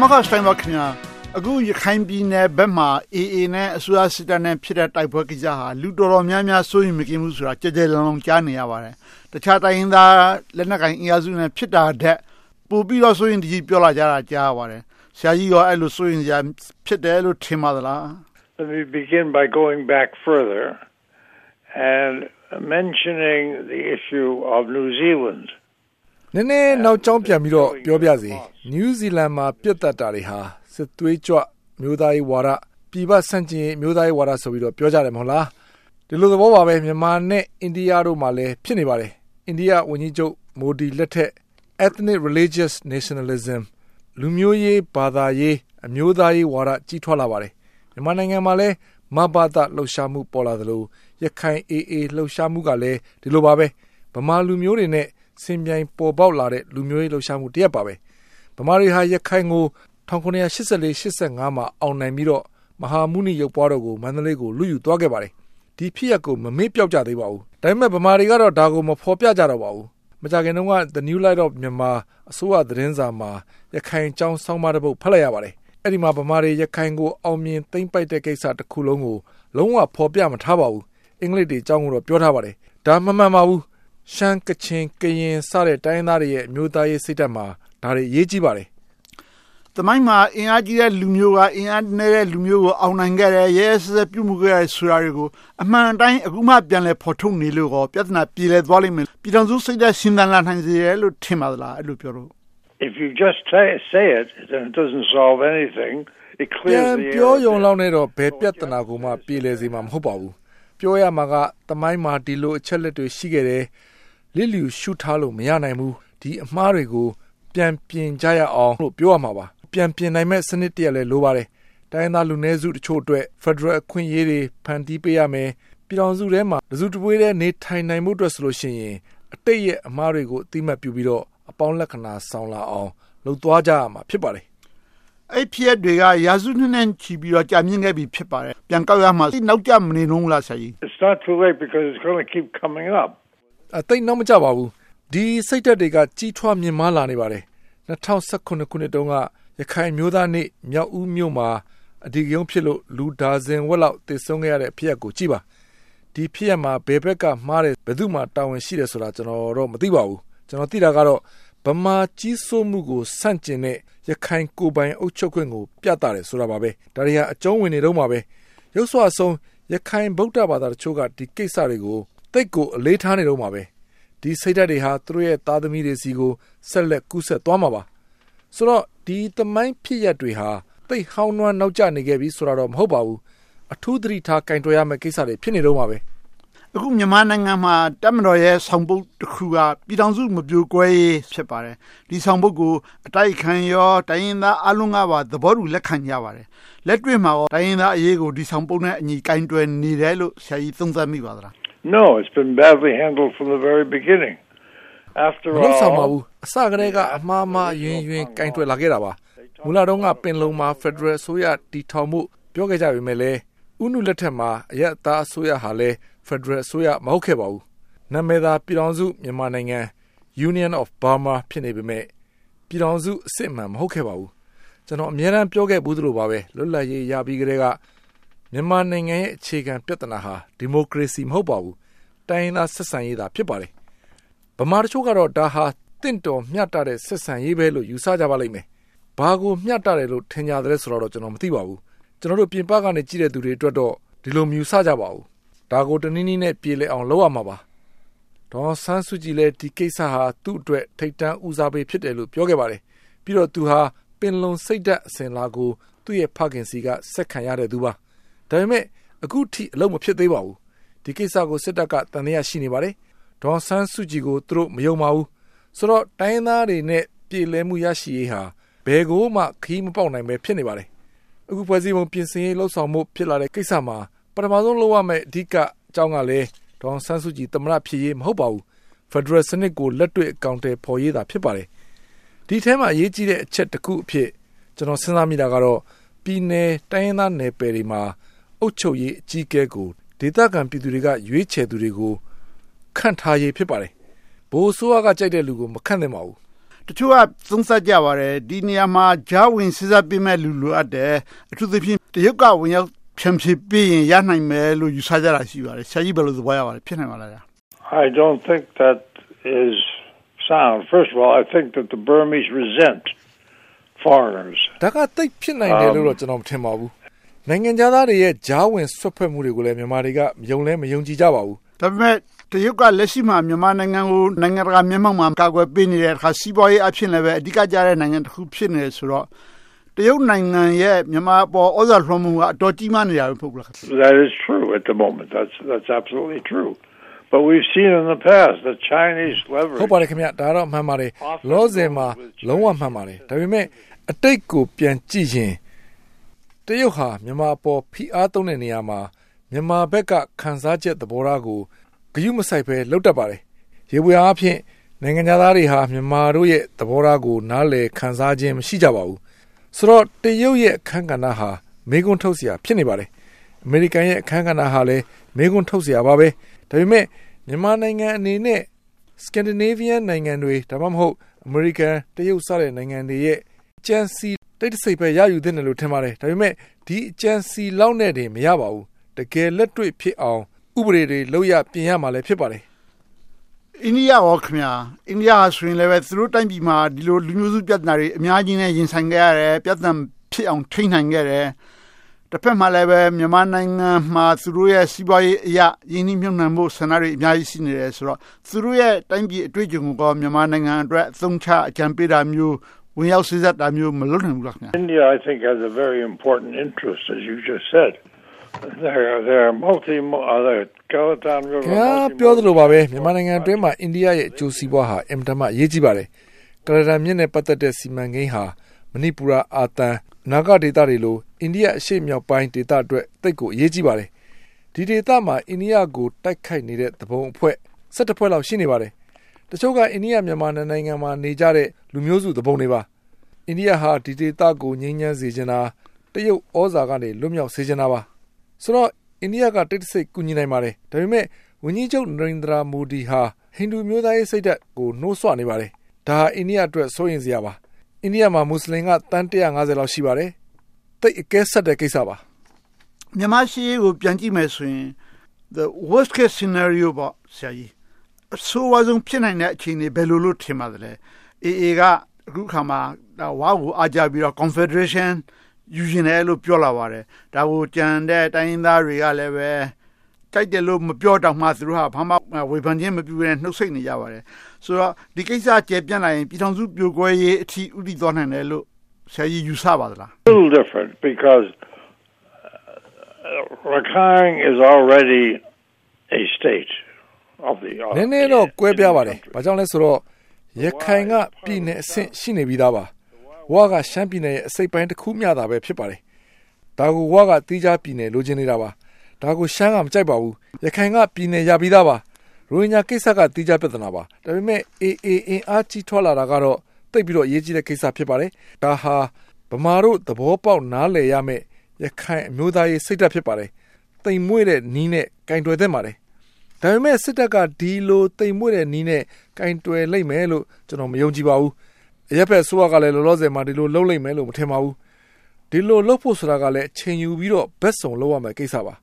မခစတိုင်ပါခင်ဗျာအခုရခိုင်ပြည်နယ်ဘက်မှာ AA နဲ့အစိုးရစစ်တပ်နဲ့ဖြစ်တဲ့တိုက်ပွဲကိစ္စဟာလူတော်တော်များများစိုးရိမ်မကင်းဘူးဆိုတာကြကြလုံးလုံးကြားနေရပါတယ်တခြားတိုင်းရင်းသားလက်နက်ကိုင်အင်အားစုနဲ့ဖြစ်တာတဲ့ပို့ပြီးတော့စိုးရိမ်တကြီးပြောလာကြတာကြားရပါတယ်ဆရာကြီးရောအဲ့လိုစိုးရိမ်ကြဖြစ်တယ်လို့ထင်ပါသလား Let me begin by going back further and mentioning the issue of New Zealand. နည်းနည်းနောက်ကျောင်းပြန်ပြီးတော့ပြောပြစီနယူးဇီလန်မှာပြတ်တက်တာတွေဟာစစ်သွေးကြွမျိုးသားရေးဝါဒပြည်ပဆန့်ကျင်မျိုးသားရေးဝါဒဆိုပြီးတော့ပြောကြတယ်မဟုတ်လားဒီလိုသဘောပါပဲမြန်မာနဲ့အိန္ဒိယတို့မှာလည်းဖြစ်နေပါတယ်အိန္ဒိယဝန်ကြီးချုပ်မိုဒီလက်ထက် ethnic religious nationalism လူမျိုးရေးဘာသာရေးအမျိုးသားရေးဝါဒကြီးထွားလာပါတယ်မြန်မာနိုင်ငံမှာလည်းမဘာသာလှုပ်ရှားမှုပေါ်လာသလိုရခိုင် AA လှုပ်ရှားမှုကလည်းဒီလိုပါပဲဗမာလူမျိုးတွေနဲ့ စင်ပြိုင်ပေါ်ပေါက်လာတဲ့လူမျိုးရေးလှုပ်ရှားမှုတရက်ပါပဲဗမာတွေဟာရခိုင်ကို1984-85မှာအောင်နိုင်ပြီးတော့မဟာမုနိရုပ်ပွားတော်ကိုမန္တလေးကိုလူယူသွားခဲ့ပါတယ်ဒီဖြစ်ရပ်ကိုမမေ့ပြောက်ကြသေးပါဘူးဒါပေမဲ့ဗမာတွေကတော့ဒါကိုမဖော်ပြကြတော့ပါဘူးမကြခင်တုန်းက The New Light of Myanmar အစိုးရသတင်းစာမှာရခိုင်ကျောင်းဆောင်းပါးတစ်ပုဒ်ဖတ်လိုက်ရပါတယ်အဲ့ဒီမှာဗမာတွေရခိုင်ကိုအောင်မြင်သိမ့်ပိုက်တဲ့ကိစ္စတစ်ခုလုံးကိုလုံးဝဖော်ပြမထားပါဘူးအင်္ဂလိပ်တွေအကြောင်းကိုတော့ပြောထားပါတယ်ဒါမမှန်ပါဘူး ရှမ်းကချင်ကရင်စတဲ့တိုင်းသားတွေရဲ့မျိုးသားရေးစိတ်ဓာတ်မှာဒါတွေရေးကြည့်ပါတယ်သမိုင်းမှာအင်အားကြီးတဲ့လူမျိုးကအင်အားနည်းတဲ့လူမျိုးကိုအောင်နိုင်ခဲ့တယ်ရဲစက်ပြုမှုခဲ့တဲ့ဆိုတာတွေကိုအမှန်တိုင်းအခုမှပြန်လဲဖော်ထုတ်နေလို့ရောပြဿနာပြေလည်သွားလိမ့်မယ်ပြည်တော်စုစိတ်ဓာတ်ရှင်းသန်လာနိုင်စေတယ်လို့ထင်ပါသလားအဲ့လိုပြောလို့ If you just say, say it, then it doesn't solve anything. It ပြန် clears the ပြော air. ယုံလောက်နေတော့ဘယ်ပြဿနာကိုမှပြေလည်စေမှာမဟုတ်ပါဘူးပြောရမှာကသမိုင်းမှာဒီလိုအချက်လက်တွေရှိခဲ့တယ် လစ်လျူရှုထားလို့မရနိုင်ဘူးဒီအမှားတွေကိုပြန်ပြင်ကြရအောင်လို့ပြောရမှာပါပြန်ပြင်နိုင်မဲ့စနစ်တရက်လည်းလိုပါတယ်တိုင်းသားလူနည်းစုတချို့အတွက် Federal အခွင့်အရေးတွေဖန်တီးပေးရမယ်ပြည်တော်စုထဲမှာတစုတပွေးတဲ့နေထိုင်နိုင်မှုအတွက်ဆိုလို့ရှိရင်အတိတ်ရဲ့အမှားတွေကိုအတိမတ်ပြုပြီးတော့အပေါင်းလက္ခဏာဆောင်လာအောင်လှုပ်သွားကြရမှာဖြစ်ပါတယ်အဲ့ဖြစ်ရပ်တွေကရာစုနှစ်နဲ့ချီပြီးတော့ကြာမြင့်ခဲ့ပြီဖြစ်ပါတယ်ပြန်ကောက်ရမှာနောက်ကျမနေတော့ဘူးလားဆရာကြီး It's not too late because it's going to keep coming up. အသိနောက်မကြပါဘူးဒီစိတ်ဓာတ်တွေကကြီးထွားမြင့်မားလာနေပါတယ်2019ခုနှစ်တုန်းကရခိုင်မျိုးသားနေ့မြောက်ဦးမြို့မှာအဒီကယုံဖြစ်လို့လူဒါဇင်ဝက်လောက်တည်ဆုံခဲ့ရတဲ့ဖြစ်ရပ်ကိုကြည့်ပါဒီဖြစ်ရပ်မှာဘယ်ဘက်ကမှားတယ်ဘယ်သူမှတာဝန်ရှိတယ်ဆိုတာကျွန်တော်တော့မသိပါဘူးကျွန်တော်သိတာကတော့ဗမာကြီးစိုးမှုကိုစန့်ကျင်တဲ့ရခိုင်ကိုယ်ပိုင်အုပ်ချုပ်ခွင့်ကိုပြသတယ်ဆိုတာပါပဲဒါတွေဟာအကျုံးဝင်နေတော့မှာပဲရုပ်စွာအဆုံးရခိုင်ဗုဒ္ဓဘာသာတချို့ကဒီကိစ္စတွေကို တိတ်ကိုအလေးထားနေတော့မှာပဲဒီစိတ်ဓာတ်တွေဟာသူတို့ရဲ့သားသမီးတွေစီကိုဆက်လက်ကူးဆက်သွားမှာပါဆိုတော့ဒီသမိုင်းဖြစ်ရပ်တွေဟာတိတ်ဟောင်းနွမ်းနောက်ကျနေခဲ့ပြီဆိုတာတော့မဟုတ်ပါဘူးအထူးသတိထားကင်တွယ်ရမယ့်ကိစ္စတွေဖြစ်နေတော့မှာပဲအခုမြန်မာနိုင်ငံမှာတက်မတော်ရဲ့ဆောင်ပုဒ်တစ်ခုကပြည်ထောင်စုမပြိုကွဲရေးဖြစ်ပါတယ်ဒီဆောင်ပုဒ်ကိုအတိုက်ခံရောတိုင်းရင်းသားအလုံးကပါသဘောတူလက်ခံကြပါတယ်လက်တွေ့မှာရောတိုင်းရင်းသားအရေးကိုဒီဆောင်ပုဒ်နဲ့အညီကင်တွယ်နေတယ်လို့ဆရာကြီးသုံးသပ်မိပါသလား No, it's been badly handled from the very beginning. After မလို့ဆောင်ပါ all, ဘူးအစကတည်းကအမှားမှားယွင်ယွင်ကင်တွယ်လာခဲ့တာပါမူလာတော့ကပင်လုံမှာ Federal အစိုးရတီထောင်မှုပြောခဲ့ကြပေမဲ့လည်းဥနုလက်ထက်မှာအရက်သားအစိုးရဟာလည်း Federal အစိုးရမဟုတ်ခဲ့ပါဘူးနာမည်သာပြည်ထောင်စုမြန်မာနိုင်ငံ Union of Burma ဖြစ်နေပေမဲ့ပြည်ထောင်စုအစစ်အမှန်မဟုတ်ခဲ့ပါဘူးကျွန်တော်အများအားပြောခဲ့ဘူးသလိုပါပဲလွတ်လပ်ရေးရပြီးကတည်းက မြန်မာနိုင်ငံရဲ့အခြေခံပြဿနာဟာဒီမိုကရေစီမဟုတ်ပါဘူးတိုင်းရင်းသားဆက်ဆံရေးသာဖြစ်ပါတယ်ဗမာတချို့ကတော့ဒါဟာတင့်တော်မျှတတဲ့ဆက်ဆံရေးပဲလို့ယူဆကြပါလိမ့်မယ်။ဘာကိုမျှတတယ်လို့ထင်ကြတယ်ဆိုတော့ကျွန်တော်မသိပါဘူး။ကျွန်တော်တို့ပြင်ပကနေကြည့်တဲ့သူတွေအတွက်တော့ဒီလိုမြူဆကြပါဘူး။ဒါကိုတနည်းနည်းနဲ့ပြေလည်အောင်လုပ်ရမှာပါ။ဒေါ်ဆန်းစုကြည်လည်းဒီကိစ္စဟာသူ့အတွက်ထိတ်တန့်ဦးစားပေးဖြစ်တယ်လို့ပြောခဲ့ပါတယ်။ပြီးတော့သူဟာပင်လုံစိတ်ဓာတ်အစဉ်လာကိုသူ့ရဲ့ဖခင်စီကဆက်ခံရတဲ့သူပါ။ ဒါပေမဲ့အခုထိအလုံးမဖြစ်သေးပါဘူး။ဒီကိစ္စကိုစစ်တပ်ကတန်တရားရှိနေပါတယ်။ဒေါ်ဆန်းစုကြည်ကိုသူတို့မယုံပါဘူးဆိုတော့တိုင်းသားတွေနဲ့ပြည်လဲမှုရရှိရေးဟာဘယ်ကိုမှခီးမပေါက်နိုင်ပဲဖြစ်နေပါတယ်အခုဖွဲ့စည်းပုံပြင်ဆင်ရေးလှုပ်ဆောင်မှုဖြစ်လာတဲ့ကိစ္စမှာပထမဆုံးလုပ်ရမယ့်အဓိကအကြောင်းကလည်းဒေါ်ဆန်းစုကြည်တမရဖြစ်ရေးမဟုတ်ပါဘူးဖက်ဒရယ်စနစ်ကိုလက်တွေ့အကောင့်တွေဖော်ရေးတာဖြစ်ပါတယ်ဒီထဲမှာအရေးကြီးတဲ့အချက်တစ်ခုအဖြစ်ကျွန်တော်စဉ်းစားမိတာကတော့ပြည်နယ်တိုင်းရင်းသားနယ်ပယ်တွေမှာ အုပ်ချုပ်ရေးအကြီးအကဲကိုဒေသခံပြည်သူတွေကရွေးချယ်သူတွေကိုခန့်ထားရေးဖြစ်ပါတယ်။ဘိုးဆိုးကကြိုက်တဲ့လူကိုမခန့်သင့်ပါဘူးတချို့ကသုံးသပ်ကြပါတယ်ဒီနေရာမှာဂျာဝင်စစ်စားပေးမဲ့လူလိုအပ်တယ်အထူးသဖြင့်တရုတ်ကဝင်ရောက်ဖြန့်ဖြေပေးရင်ရနိုင်မယ်လို့ယူဆကြတာရှိပါတယ်ဆရာကြီးဘယ်လိုသဘောရပါလဲဖြစ်နိုင်ပါလား I don't think that is sound first of all I think that the Burmese resent foreigners ဒါကတိတ်ဖြစ်နိုင်တယ်လို့တော့ကျွန်တော်မထင်ပါဘူး နိုင်ငံသားတွေရဲ့ဂျားဝင်ဆွတ်ဖက်မှုတွေကိုလည်းမြန်မာတွေကမယုံလဲမယုံကြည်ကြပါဘူးဒါပေမဲ့တရုတ်ကလက်ရှိမှာမြန်မာနိုင်ငံကိုနိုင်ငံတကာမျက်မှောက်မှာကာကွယ်ပေးနေတဲ့အခါစီးပွားရေးအဖြစ်လည်းပဲအဓိကကျတဲ့နိုင်ငံတစ်ခုဖြစ်နေဆိုတော့တရုတ်နိုင်ငံရဲ့မြန်မာပေါ်ဩဇာလွှမ်းမှုကအတော်ကြီးမားနေတာပဲပုတ်လား That is true at the moment that's that's absolutely true but we've seen in the past the Chinese leverage ဟုတ်ပါတယ်ခင်ဗျဒါတော့မှန်ပါတယ်လောဆယ်မှာလုံးဝမှန်ပါတယ်ဒါပေမဲ့အတိတ်ကိုပြန်ကြည့်ရင် တရုတ်ဟာမြန်မာပေါ်ဖိအားသုံးတဲ့နေရာမှာမြန်မာဘက်ကခံစားချက်သဘောထားကိုဂယုမဆိုင်ပဲလောက်တတ်ပါတယ်ရေပွေအားဖြင့်နိုင်ငံသားတွေဟာမြန်မာတို့ရဲ့သဘောထားကိုနားလည်ခံစားခြင်းမရှိကြပါဘူးဆိုတော့တရုတ်ရဲ့အခန်းကဏ္ဍဟာမေကွန်းထုတ်เสียဖြစ်နေပါတယ်အမေရိကန်ရဲ့အခန်းကဏ္ဍဟာလည်းမေကွန်းထုတ်เสียပါပဲဒါပေမဲ့မြန်မာနိုင်ငံအနေနဲ့ Scandinavian နိုင်ငံတွေဒါမှမဟုတ် American တရုတ်စတဲ့နိုင်ငံတွေရဲ့ကြံစီ တိတ်တဆိတ်ပဲရယူသင့်တယ်လို့ထင်ပါတယ်ဒါပေမဲ့ဒီအကြံစီလောက်နဲ့တည်းမရပါဘူးတကယ်လက်တွေ့ဖြစ်အောင်ဥပဒေတွေလုပ်ရပြင်ရမှာလည်းဖြစ်ပါတယ်အိန္ဒိယရောခင်ဗျာအိန္ဒိယဟာဆိုရင်လည်းပဲသူတို့တိုင်းပြည်မှာဒီလိုလူမျိုးစုပြဿနာတွေအများကြီးနဲ့ရင်ဆိုင်ခဲ့ရတယ်ပြဿနာဖြစ်အောင်ထိန်းနိုင်ခဲ့တယ်တစ်ဖက်မှာလည်းပဲမြန်မာနိုင်ငံမှာသူတို့ရဲ့စီးပွားရေးအရာရင်းနှီးမြှုပ်နှံမှုဆန္ဒတွေအများကြီးရှိနေတယ်ဆိုတော့သူတို့ရဲ့တိုင်းပြည်အတွေ့အကြုံကိုမြန်မာနိုင်ငံအတွက်အသုံးချအကြံပေးတာမျိုး ဝင်ရောက်စစ်ဆက်တာမျိုးမလုပ်နိုင်ဘူးလားခင်ဗျာ India I think has a very important interest as you just said there there multi other Galatan River ကပြောသလိုပါပဲမြန်မာနိုင်ငံအတွင်းမှာအိန္ဒိယရဲ့အကျိုးစီးပွားဟာအင်မတန်မှအရေးကြီးပါတယ်ကလဒန်မြစ်နဲ့ပတ်သက်တဲ့စီမံကိန်းဟာမဏိပူရအာတန်နာဂဒေသတွေလိုအိန္ဒိယအရှေ့မြောက်ပိုင်းဒေသအတွက်တိတ်ကိုအရေးကြီးပါတယ်ဒီဒေသမှာအိန္ဒိယကိုတိုက်ခိုက်နေတဲ့သဘုံအဖွဲ့၁၇ဖွဲ့လောက်ရှိနေပါတယ် တချို့ကအိန္ဒိယမြန်မာနိုင်ငံမှာနေကြတဲ့လူမျိုးစုသဘုံတွေပါအိန္ဒိယဟာဒီဒေသကိုငြိမ်းချမ်းစေချင်တာတရုတ်ဩဇာကနေလွတ်မြောက်စေချင်တာပါဆိုတော့အိန္ဒိယကတိတ်တဆိတ်ကူညီနိုင်ပါတယ်ဒါပေမဲ့ဝန်ကြီးချုပ်နရိန္ဒရာမူဒီဟာဟိန္ဒူမျိုးသားရေးစိတ်ဓာတ်ကိုနှိုးဆွနေပါတယ်ဒါအိန္ဒိယအတွက်စိုးရင်စရာပါအိန္ဒိယမှာမွတ်စလင်ကတန်း150လောက်ရှိပါတယ်တိတ်အကဲဆက်တဲ့ကိစ္စပါမြန်မာရှိကိုပြန်ကြည့်မယ်ဆိုရင် the worst case scenario ပေါ့ဆရာကြီး အဆိုးဝါးဆုံးဖြစ်နိုင်တဲ့အခြေအနေဘယ်လိုလို့ထင်ပါသလဲ AA ကအခုခါမှာဝါကိုအားကြပြီးတော့ confederation ယူရှင်တယ်လို့ပြောလာပါတယ်ဒါကိုကြံတဲ့တိုင်းသားတွေကလည်းပဲတိုက်တယ်လို့မပြောတော့မှသူတို့ဟာဘာမှဝေဖန်ခြင်းမပြုဘဲနှုတ်ဆက်နေကြပါတယ်ဆိုတော့ဒီကိစ္စကျေပြန့်လာရင်ပြည်ထောင်စုပြိုကွဲရေးအထိဥတည်သွားနိုင်တယ်လို့ဆရာကြီးယူဆပါသလား little different because Rakhine is already a state of the နည်းနည်းတော့ကွဲပြားပါတယ်ဘာကြောင့်လဲဆိုတော့ရခိုင်ကပြည်နယ်အဆင့်ရှိနေပြီးသားပါဝါကရှမ်းပြည်နယ်ရဲ့အစိပ်ပိုင်းတစ်ခုမျှတာပဲဖြစ်ပါတယ်။ဒါကိုဝါကတီးခြားပြည်နယ်လိုချင်နေတာပါ။ဒါကိုရှမ်းကမကြိုက်ပါဘူး။ရခိုင်ကပြည်နယ်ရပြီးသားပါ။ရိုဟင်ဂျာကိစ္စကတီးခြားပြဿနာပါ။ဒါပေမဲ့ AA အင်အားကြီးထွားလာတာကတော့တိတ်ပြီးတော့အရေးကြီးတဲ့ကိစ္စဖြစ်ပါတယ်။ဒါဟာဗမာတို့သဘောပေါက်နားလည်ရမယ့်ရခိုင်အမျိုးသားရေးစိတ်ဓာတ်ဖြစ်ပါတယ်။တိမ်မွေ့တဲ့နီးနဲ့ကင်တွယ်သင့်ပါတယ်။ ဒါပေမဲ့စစ်တပ်ကဒီလိုတိမ်မွေ့တဲ့နီးနဲ့ကင်တွယ်လိုက်မယ်လို့ကျွန်တော်မယုံကြည်ပါဘူး။အရက်ဖက်ဆိုးကလည်းလောလောဆယ်မှာဒီလိုလှုပ်လိုက်မယ်လို့မထင်ပါဘူးဒီလိုလှုပ်ဖို့ဆိုတာကလည်းအချိန်ယူပြီးတော့ဘက်စုံလှုပ်ရမယ်ကိစ္စပါ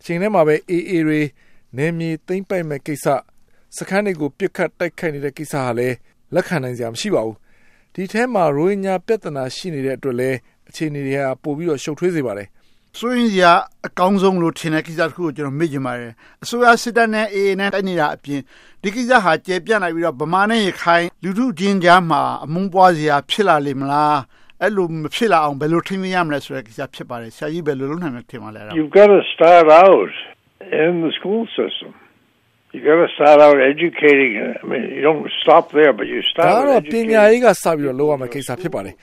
အချိန်ထဲမှာပဲ AA တွေနေမြေသိမ့်ပိုက်မဲ့ကိစ္စစခန်းတွေကိုပြစ်ခတ်တိုက်ခိုက်နေတဲ့ကိစ္စဟာလည်းလက်ခံနိုင်စရာမရှိပါဘူးဒီထဲမှာရိုဟင်ဂျာပြဿနာရှိနေတဲ့အတွက်လည်းအခြေအနေတွေကပိုပြီးတော့ရှုပ်ထွေးစေပါတယ် ဆိုရင်ရအကောင်းဆုံးလို့ထင်တဲ့ကိစ္စတစ်ခုကိုကျွန်တော်မေ့ကြပါရယ်အစိုးရစစ်တပ်နဲ့ AA နဲ့တိုက်နေတာအပြင်ဒီကိစ္စဟာကျေပြန့်လိုက်ပြီးတော့ဗမာနဲ့ရခိုင်လူထုချင်းကြားမှာအမုန်းပွားစရာဖြစ်လာလိမ့်မလားအဲ့လိုမဖြစ်လာအောင်ဘယ်လိုထိန်းသိမ်းရမလဲဆိုတဲ့ကိစ္စဖြစ်ပါတယ်ဆရာကြီးဘယ်လိုလုပ်နိုင်မလဲထင်ပါလဲ You've got to start out in the school system you got to start out educating I mean you don't stop there but you start ဒါတော့ပညာရေးကစပြီးတော့လုပ်ရမယ့်ကိစ္စဖြစ်ပါတယ်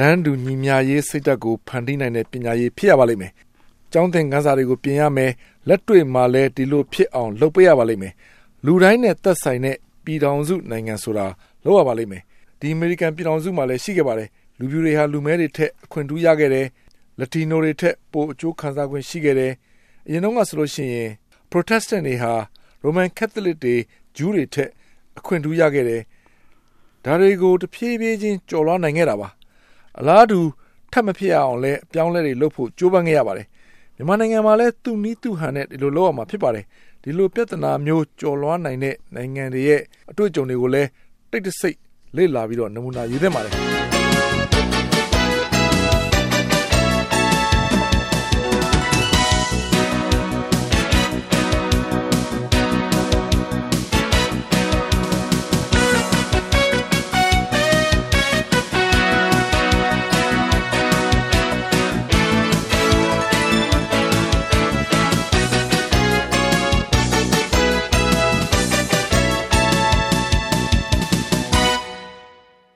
တန်းတူညီမျှရေးစိတ်ဓာတ်ကိုဖန်တီးနိုင်တဲ့ပညာရေးဖြစ်ရပါလိမ့်မယ်။ကျောင်းသင်ခန်းစာတွေကိုပြင်ရမယ်။လက်တွေ့မှာလည်းဒီလိုဖြစ်အောင်လုပ်ပေးရပါလိမ့်မယ်။လူတိုင်းနဲ့သက်ဆိုင်တဲ့ပြည်ထောင်စုနိုင်ငံဆိုတာလုပ်ရပါလိမ့်မယ်။ဒီအမေရိကန်ပြည်ထောင်စုမှာလည်းရှိခဲ့ပါတယ်။လူပြူတွေဟာလူမဲတွေထက်အခွင့်ထူးရခဲ့တယ်။လက်တီနိုတွေထက်ပိုအကျိုးခံစား권ရှိခဲ့တယ်။အရင်တော့ကဆိုလို့ရှိရင် Protestant တွေဟာ Roman Catholic တွေဂျူးတွေထက်အခွင့်ထူးရခဲ့တယ်။ဒါတွေကိုတဖြည်းဖြည်းချင်းကျော်လွှားနိုင်ခဲ့တာပါ အလားတူထပ်မဖြစ်အောင်လဲအပြောင်းလဲတွေလုပ်ဖို့ကြိုးပမ်းခဲ့ရပါတယ်မြန်မာနိုင်ငံမှာလည်းသူ့နီးသူ့ဟန်နဲ့ဒီလိုလုပ်ရမှာဖြစ်ပါတယ်ဒီလိုပြဿနာမျိုးကျော်လွှားနိုင်တဲ့နိုင်ငံတွေရဲ့အတွေ့အကြုံတွေကိုလည်းတိတ်တဆိတ်လေ့လာပြီးတော့နမူနာယူသင့်ပါတယ်